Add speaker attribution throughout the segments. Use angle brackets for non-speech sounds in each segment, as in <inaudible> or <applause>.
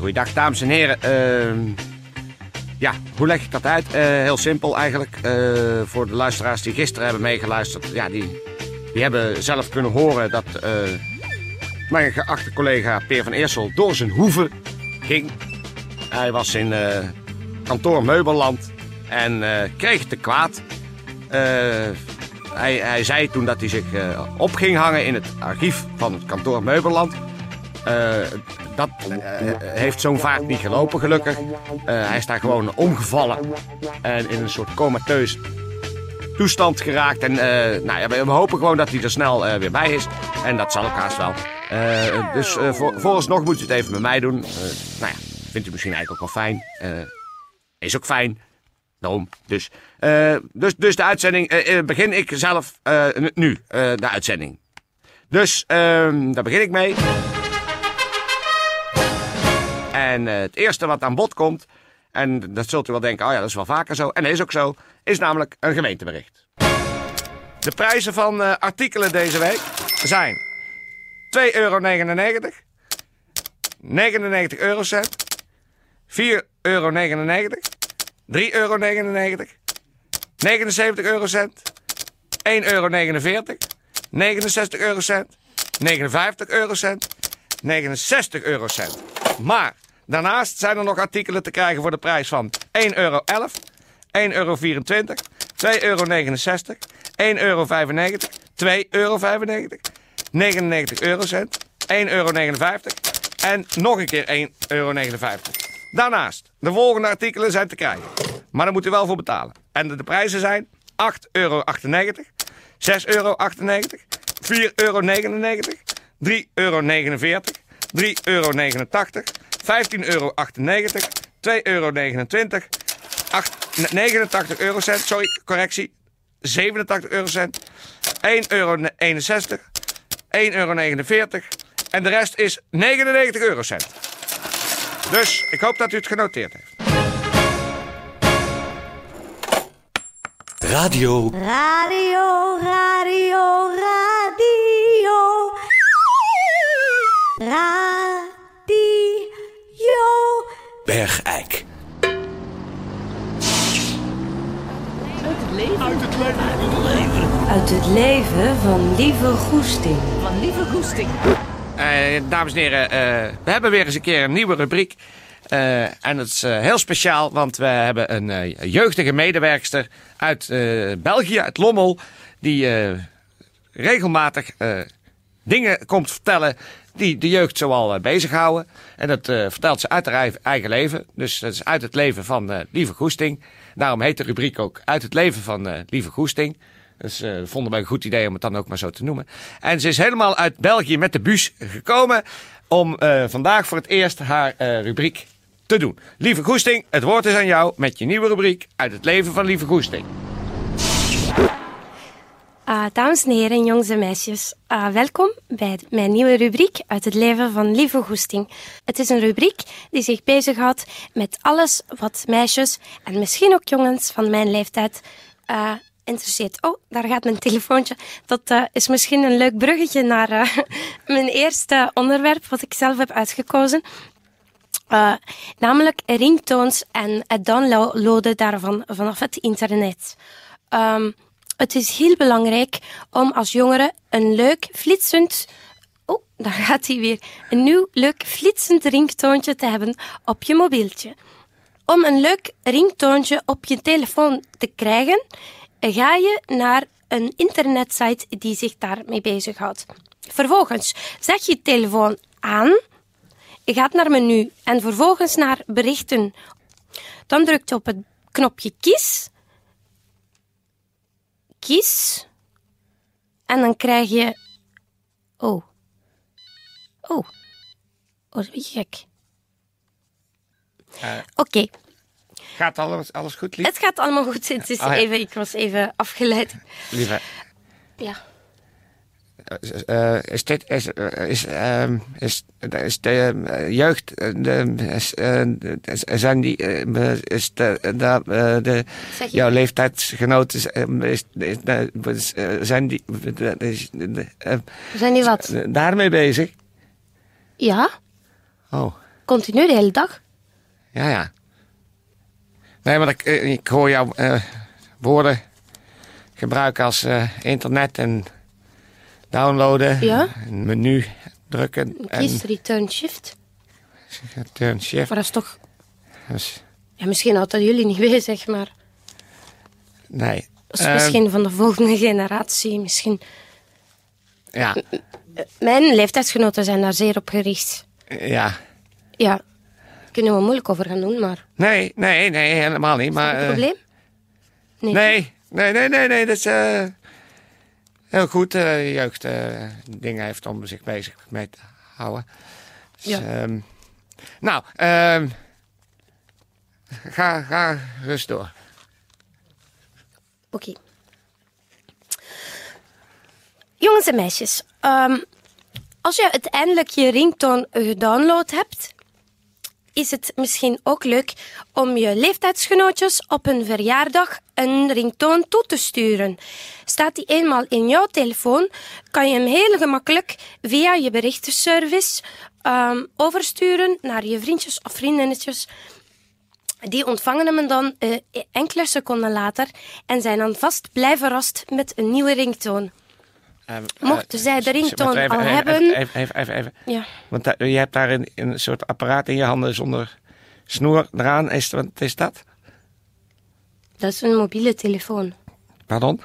Speaker 1: Goeiedag, dames en heren. Uh, ja, hoe leg ik dat uit? Uh, heel simpel eigenlijk. Uh, voor de luisteraars die gisteren hebben meegeluisterd, ja, die, die hebben zelf kunnen horen dat uh, mijn geachte collega Peer van Eersel door zijn hoeven ging. Hij was in kantoor Meubelland en kreeg te kwaad. Hij, hij, zei toen dat hij zich op ging hangen in het archief van het kantoor Meubelland dat uh, heeft zo'n vaart niet gelopen, gelukkig. Uh, hij is daar gewoon omgevallen en in een soort comateus toestand geraakt. En uh, nou ja, we hopen gewoon dat hij er snel weer bij is. En dat zal ook haast wel. dus voor, vooralsnog moet u het even met mij doen. nou ja, vindt u misschien eigenlijk ook wel fijn. is ook fijn. Daarom. Dus, dus, dus de uitzending begin ik zelf nu, de uitzending. Dus ehm, daar begin ik mee. En uh, het eerste wat aan bod komt, en dat zult u wel denken, oh ja, dat is wel vaker zo, en dat is ook zo, is namelijk een gemeentebericht. De prijzen van uh, artikelen deze week zijn 2,99 euro, 99 eurocent, 4,99 euro, 3,99 euro, 79 eurocent, 1,49 euro, 69 eurocent, 59 eurocent, 69 eurocent. Maar Daarnaast zijn er nog artikelen te krijgen voor de prijs van 1,11 euro, 1,24 euro, 2,69 euro, 1,95 euro, 2,95 euro, 99 eurocent, 1,59 euro en nog een keer 1,59 euro. Daarnaast, de volgende artikelen zijn te krijgen. Maar daar moet u wel voor betalen. En de, prijzen zijn 8,98 euro, 6,98 euro, 4,99 euro, 3,49 euro, 3,89 euro, 15,98 euro. 2,29 euro. 89 eurocent, sorry, correctie. 87 eurocent. 1,61 euro. 1,49 euro. En de rest is 99 eurocent. Dus ik hoop dat u het genoteerd heeft.
Speaker 2: Radio.
Speaker 3: Radio, radio, radio.
Speaker 4: Uit het leven. Uit het
Speaker 3: leven. Uit het leven van Lieve Goesting.
Speaker 4: Van Lieve Goesting.
Speaker 1: Uh, dames en heren, uh, we hebben weer eens een keer een nieuwe rubriek. Uh, en dat is heel speciaal, want we hebben een jeugdige medewerkster uit België, uit Lommel, die regelmatig dingen komt vertellen die de jeugd zoal uh, bezighouden. En dat uh, vertelt ze uit haar eigen leven. Dus dat is uit het leven van uh, Lieve Goesting. Daarom heet de rubriek ook Uit het leven van Lieve Goesting. Dus vonden wij een goed idee om het dan ook maar zo te noemen. En ze is helemaal uit België met de bus gekomen om vandaag voor het eerst haar rubriek te doen. Lieve Goesting, het woord is aan jou met je nieuwe rubriek Uit het leven van Lieve Goesting.
Speaker 5: Uh, dames en heren, jongens en meisjes, uh, welkom bij mijn nieuwe rubriek uit het leven van Lieve Goesting. Het is een rubriek die zich bezighoudt met alles wat meisjes en misschien ook jongens van mijn leeftijd uh, interesseert. Oh, daar gaat mijn telefoontje. Dat is misschien een leuk bruggetje naar <laughs> mijn eerste onderwerp wat ik zelf heb uitgekozen. namelijk ringtones en het downloaden daarvan vanaf het internet. Um, het is heel belangrijk om als jongere een leuk flitsend Oh, daar gaat hij weer. Een nieuw leuk flitsend ringtoontje te hebben op je mobieltje. Om een leuk ringtoontje op je telefoon te krijgen, ga je naar een internetsite die zich daarmee bezighoudt. Vervolgens zet je telefoon aan, je gaat naar menu en vervolgens naar berichten. Dan drukt je op het knopje kies kies. En dan krijg je. Oh. Oh. Oh, dat je gek.
Speaker 1: Eh.
Speaker 5: Oké,
Speaker 1: Gaat alles, alles goed, lief?
Speaker 5: het gaat allemaal goed. Het is
Speaker 1: Ah, ja.
Speaker 5: even, ik was even afgeleid.
Speaker 1: Lieve,
Speaker 5: Ja.
Speaker 1: Eh, is dit, is, eh, is, ehm, is, is de eh, jeugd, zijn die, is de, de, jouw leeftijdsgenoten, zijn die,
Speaker 5: Zijn die wat?
Speaker 1: daarmee bezig?
Speaker 5: Ja,
Speaker 1: Oh,
Speaker 5: continu de hele dag.
Speaker 1: ja, ja. Nee, maar ik, ik hoor jouw woorden gebruiken als internet en downloaden.
Speaker 5: Ja.
Speaker 1: Een menu drukken en
Speaker 5: Kies return shift.
Speaker 1: turn shift.
Speaker 5: Maar dat is toch... Ja, misschien dat jullie niet bezig, maar...
Speaker 1: nee.
Speaker 5: Dat is misschien van de volgende generatie. Misschien...
Speaker 1: Ja,
Speaker 5: Mijn leeftijdsgenoten zijn daar zeer op gericht.
Speaker 1: ja.
Speaker 5: Ja, kunnen we moeilijk over gaan doen, maar...
Speaker 1: Nee, nee, nee, helemaal niet. Maar,
Speaker 5: een
Speaker 1: eh,
Speaker 5: probleem? Nee.
Speaker 1: Nee, nee, nee, nee, nee. Dat is eh, heel goed. eh jeugd eh, dingen heeft om zich bezig mee te houden. Dus,
Speaker 5: Ja.
Speaker 1: ehm, nou, ehm, ga, ga rust door.
Speaker 5: Oké. Jongens en meisjes, ehm, als je uiteindelijk je ringtoon gedownload hebt, is het misschien ook leuk om je leeftijdsgenootjes op een verjaardag een ringtoon toe te sturen. Staat die eenmaal in jouw telefoon, kan je hem heel gemakkelijk via je berichtenservice ehm, oversturen naar je vriendjes of vriendinnetjes. Die ontvangen hem dan eh, enkele seconden later en zijn dan vast blij verrast met een nieuwe ringtoon.
Speaker 1: Ehm,
Speaker 5: Mochten
Speaker 1: eh,
Speaker 5: zij de ringtoon
Speaker 1: even,
Speaker 5: al
Speaker 1: even,
Speaker 5: hebben-
Speaker 1: Even, even, even.
Speaker 5: Ja.
Speaker 1: Want eh, je hebt daar een, een soort apparaat in je handen zonder snoer eraan. Is, wat is dat?
Speaker 5: Dat is een mobiele telefoon.
Speaker 1: Pardon?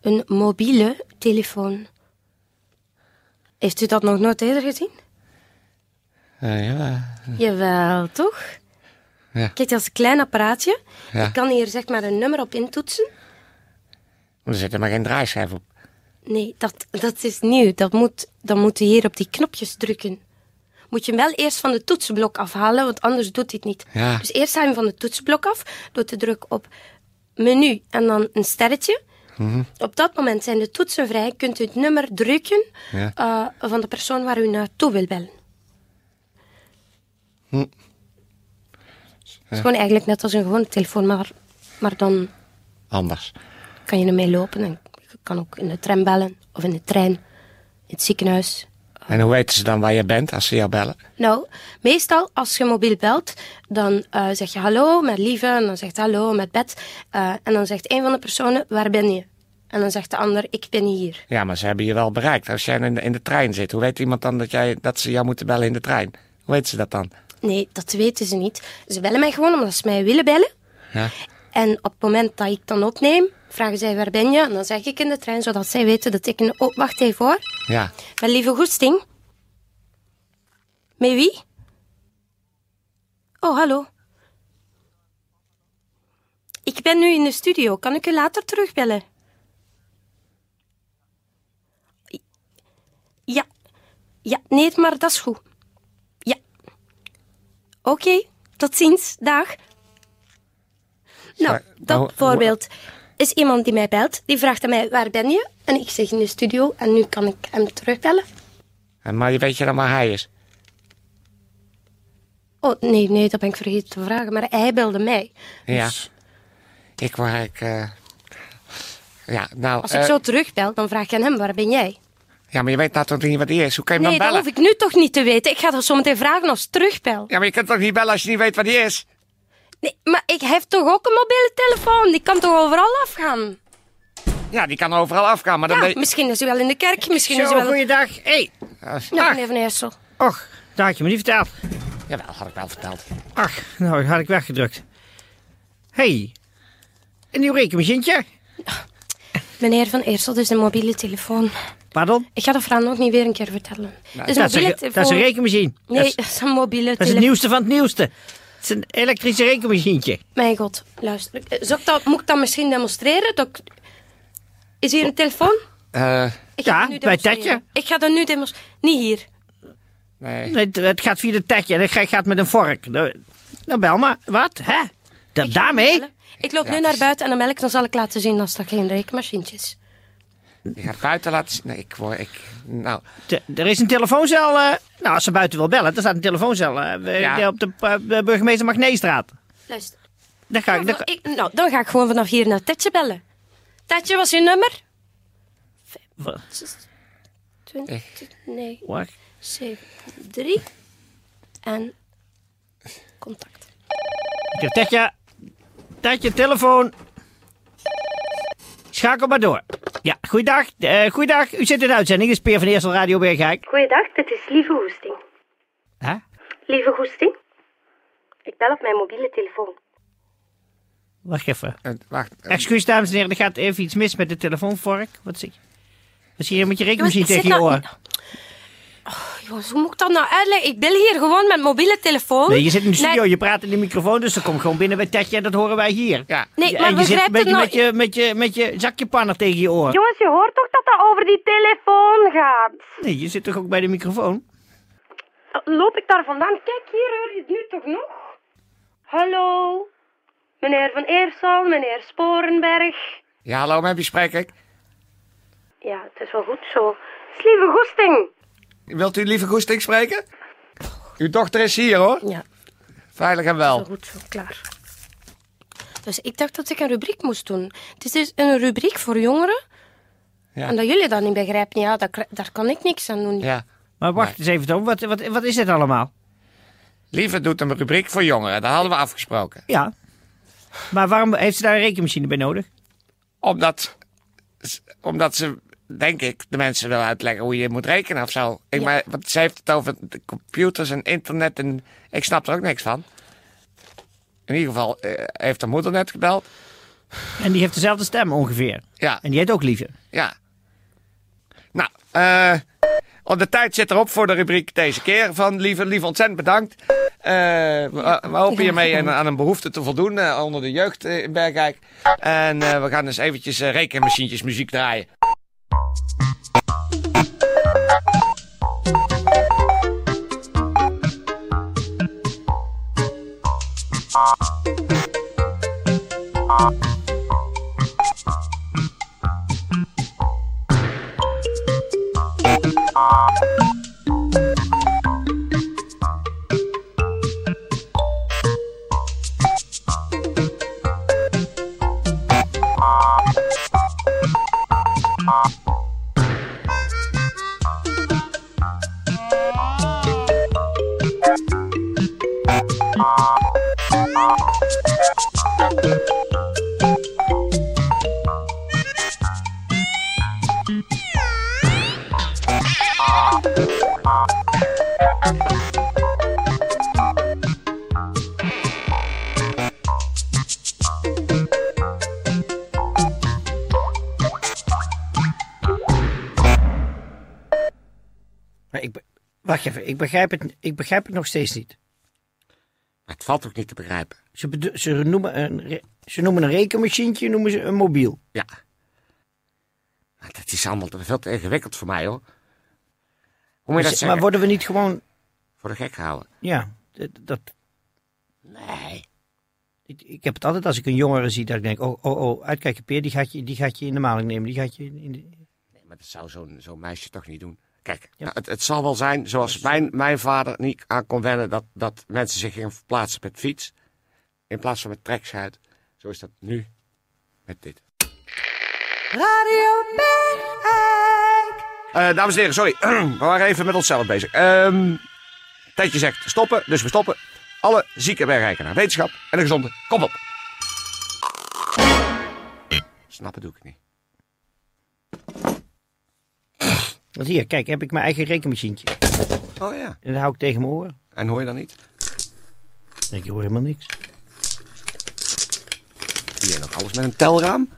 Speaker 5: Een mobiele telefoon. Heeft u dat nog nooit eerder gezien?
Speaker 1: Eh, ja.
Speaker 5: Jawel, toch?
Speaker 1: Ja.
Speaker 5: Kijk, dat is een klein apparaatje.
Speaker 1: Ja.
Speaker 5: Je kan hier zeg maar een nummer op intoetsen.
Speaker 1: Er zit er maar geen draaischijf op.
Speaker 5: Nee, dat, dat is nieuw. Dat moet, dan moet je hier op die knopjes drukken. Moet je hem wel eerst van de toetsenblok afhalen, want anders doet hij het niet.
Speaker 1: Ja.
Speaker 5: Dus eerst haal je hem van de toetsenblok af, door te drukken op menu en dan een sterretje.
Speaker 1: Mhm.
Speaker 5: Op dat moment zijn de toetsen vrij, kunt u het nummer drukken
Speaker 1: Ja.
Speaker 5: eh, van de persoon waar u naartoe wil bellen.
Speaker 1: Hm.
Speaker 5: Het is gewoon eigenlijk net als een gewone telefoon, maar, maar dan
Speaker 1: Anders.
Speaker 5: kan je ermee lopen. En je kan ook in de tram bellen, of in de trein, in het ziekenhuis.
Speaker 1: En hoe weten ze dan waar je bent als ze jou bellen?
Speaker 5: Nou, meestal als je mobiel belt, dan eh, zeg je hallo met lieve, en dan zegt hallo met bed. eh, en dan zegt een van de personen, waar ben je? En dan zegt de ander, ik ben hier.
Speaker 1: Ja, maar ze hebben je wel bereikt. Als jij in de, in de trein zit, hoe weet iemand dan dat, jij, dat ze jou moeten bellen in de trein? Hoe weten ze dat dan?
Speaker 5: Nee, dat weten ze niet. Ze bellen mij gewoon omdat ze mij willen bellen.
Speaker 1: Ja.
Speaker 5: En op het moment dat ik dan opneem, vragen zij waar ben je? En dan zeg ik in de trein, zodat zij weten dat ik een... Oh, wacht even hoor.
Speaker 1: Ja.
Speaker 5: Met lieve goesting. Met wie? Oh, hallo. Ik ben nu in de studio. Kan ik u later terugbellen? Ja. Ja, nee, maar dat is goed. Ja. Oké, tot ziens. Dag. Nou, dat
Speaker 1: nou,
Speaker 5: voorbeeld is iemand die mij belt. Die vraagt aan mij, waar ben je? En ik zeg in de studio. En nu kan ik hem terugbellen.
Speaker 1: En Maar je weet je dan waar hij is?
Speaker 5: Oh, nee, nee, dat ben ik vergeten te vragen. Maar hij belde mij.
Speaker 1: Ja.
Speaker 5: Dus
Speaker 1: Ik wou eigenlijk... eh, Ja, nou...
Speaker 5: als ik
Speaker 1: eh,
Speaker 5: zo terugbel, dan vraag ik aan hem, waar ben jij?
Speaker 1: Ja, maar je weet nou toch niet wat hij is? Hoe kan je hem
Speaker 5: Nee,
Speaker 1: dan
Speaker 5: dat
Speaker 1: bellen?
Speaker 5: hoef ik nu toch niet te weten. Ik ga dat zo meteen vragen als terugbel.
Speaker 1: Ja, maar je kunt toch niet bellen als je niet weet wat hij is?
Speaker 5: Nee, maar ik heb toch ook een mobiele telefoon? Die kan toch overal afgaan?
Speaker 1: Ja, die kan overal afgaan, maar dan
Speaker 5: Ja, misschien is hij wel in de kerk, misschien is
Speaker 6: Zo,
Speaker 5: hij wel...
Speaker 6: goeiedag. Hé,
Speaker 1: Ja,
Speaker 5: Ja, meneer Van Eersel.
Speaker 6: och, dat had je me niet verteld.
Speaker 1: Jawel, had ik wel verteld.
Speaker 6: Ach, nou, dat had ik weggedrukt. Hé, hey, een nieuw rekenmachientje.
Speaker 5: Meneer Van Eersel, dit is een mobiele telefoon.
Speaker 6: Pardon?
Speaker 5: Ik ga dat verhaal nog niet weer een keer vertellen. Is een
Speaker 6: Dat is, een, dat
Speaker 5: telefoon.
Speaker 6: is een rekenmachine.
Speaker 5: Nee,
Speaker 6: dat, is,
Speaker 5: dat is een mobiele
Speaker 6: dat is het
Speaker 5: telefoon.
Speaker 6: nieuwste van het nieuwste. Het is een elektrische rekenmachientje.
Speaker 5: Mijn god, luister. Eh, ik dat, moet ik dat misschien demonstreren? Dat ik- Is hier een telefoon?
Speaker 1: Eh,
Speaker 6: Ja, bij. Tetje.
Speaker 5: Ik ga dat nu demonstreren. Niet hier.
Speaker 1: Nee.
Speaker 6: Nee, het, het gaat via de tetje en het gaat- gaat met een vork. Nou, bel maar. Wat? Hè? Da- daarmee?
Speaker 5: Ik loop nu naar buiten en dan melk, dan zal ik laten zien als dat geen rekenmachientje is.
Speaker 1: Je gaat buiten laten zien. Nee, ik word... Ik, nou,
Speaker 6: Te- er is een telefooncel. eh, nou, als ze buiten wil bellen, dan staat een telefooncel eh,
Speaker 1: Ja.
Speaker 6: op de eh, burgemeester Magneestraat.
Speaker 5: Luister.
Speaker 6: Dan ga ik. Dan,
Speaker 5: Ik, nou, dan ga ik gewoon vanaf hier naar Tetje bellen. Tetje, was je nummer?
Speaker 6: Wat?
Speaker 5: 20, nee,
Speaker 6: Wacht.
Speaker 5: 7, 3 en contact.
Speaker 6: Ik heb Tetje. Tetje, telefoon. Schakel maar door. Ja, goeiedag. eh goeiedag. U zit in de uitzending. Dit is Peer van Eersel Radio Bergijk.
Speaker 5: Goeiedag, dit is Lieve Goesting.
Speaker 6: Hè?
Speaker 5: Lieve Goesting? Ik bel op mijn mobiele telefoon.
Speaker 6: Wacht even.
Speaker 1: eh, wacht. eh,
Speaker 6: Excuus, dames en heren. Er gaat even iets mis met de telefoonvork. Wat zie je? Wat zie je met je rekenmachine tegen je
Speaker 5: zit
Speaker 6: oor?
Speaker 5: Nou- jongens, hoe moet ik dat nou uitleggen? Ik bel hier gewoon met mobiele telefoon.
Speaker 6: Nee, je zit in de studio,
Speaker 5: Nee,
Speaker 6: je praat in de microfoon, dus dat komt gewoon binnen bij Tetje en dat horen wij hier.
Speaker 1: Ja.
Speaker 5: nee
Speaker 6: Ja,
Speaker 5: maar
Speaker 6: en je zit
Speaker 5: begrijp
Speaker 6: een beetje
Speaker 5: het
Speaker 6: met,
Speaker 5: nou...
Speaker 6: je, met, je, met je zakje panner tegen je oor.
Speaker 5: Jongens, je hoort toch dat dat over die telefoon gaat?
Speaker 6: Nee, je zit toch ook bij de microfoon?
Speaker 5: Loop ik daar vandaan? Kijk, hier hoor je het nu toch nog? Hallo? Meneer Van Eersel, meneer Sporenberg.
Speaker 1: Ja, hallo, met wie spreek ik?
Speaker 5: Ja, het is wel goed zo. Lieve Goesting.
Speaker 1: Wilt u lieve Goesting spreken? Uw dochter is hier, hoor.
Speaker 5: Ja,
Speaker 1: Veilig en
Speaker 5: wel goed zo, klaar. Dus ik dacht dat ik een rubriek moest doen. Het is dus een rubriek voor jongeren.
Speaker 1: Ja.
Speaker 5: En dat jullie dat niet begrijpen, ja, daar, daar kan ik niks aan doen.
Speaker 1: Ja.
Speaker 6: Maar wacht eens even, Tom. Wat, wat, wat is dit allemaal?
Speaker 1: Lieve doet een rubriek voor jongeren. Dat hadden we afgesproken.
Speaker 6: Ja. Maar waarom heeft ze daar een rekenmachine bij nodig?
Speaker 1: Omdat, omdat ze, denk ik, de mensen wil uitleggen hoe je moet rekenen of zo. Ik,
Speaker 5: Ja.
Speaker 1: maar, want ze heeft het over de computers en internet en ik snap er ook niks van. In ieder geval eh, heeft haar moeder net gebeld.
Speaker 6: En die heeft dezelfde stem ongeveer.
Speaker 1: Ja,
Speaker 6: En die heet ook Lieve.
Speaker 1: ja. Nou, eh de tijd zit erop voor de rubriek deze keer van Lieve. Lieve, ontzettend bedankt. Eh, we, we hopen hiermee aan, aan een behoefte te voldoen onder de jeugd in Bergijk. En we gaan dus eventjes rekenmachientjes muziek draaien.
Speaker 6: Thank you. Wacht even, ik begrijp, het, ik begrijp het nog steeds niet.
Speaker 1: Maar het valt ook niet te begrijpen.
Speaker 6: Ze, bedo- ze, noemen een, ze noemen een rekenmachientje noemen ze een mobiel.
Speaker 1: Ja. Maar dat is allemaal veel te ingewikkeld voor mij, hoor. Hoe moet je dat
Speaker 6: Dus-
Speaker 1: zeggen?
Speaker 6: maar worden we niet gewoon...
Speaker 1: Voor de gek gehouden.
Speaker 6: Ja, dat, dat,
Speaker 1: Nee.
Speaker 6: ik, ik heb het altijd als ik een jongere zie dat ik denk... Oh, oh, oh, uitkijken Peer, die gaat je, die gaat je in de maling nemen. Die gaat je in de...
Speaker 1: Nee, maar dat zou zo'n zo'n meisje toch niet doen. Kijk,
Speaker 6: Ja.
Speaker 1: nou, het, het zal wel zijn zoals mijn, mijn vader niet aan kon wennen... Dat, dat mensen zich gingen verplaatsen met fiets... in plaats van met trekschuit. Zo is dat nu met dit. Eh, dames en heren, sorry. <clears throat> we waren even met onszelf bezig. Ehm Tijdje zegt stoppen, dus we stoppen. Alle zieke bergrijken naar wetenschap en een gezonde kop op. Snappen doe ik niet.
Speaker 6: Want hier, kijk, heb ik mijn eigen rekenmachientje.
Speaker 1: Oh ja.
Speaker 6: En dat hou ik tegen mijn oren.
Speaker 1: En hoor je dan niet?
Speaker 6: Ik hoor helemaal niks.
Speaker 1: Je nog alles met een telraam?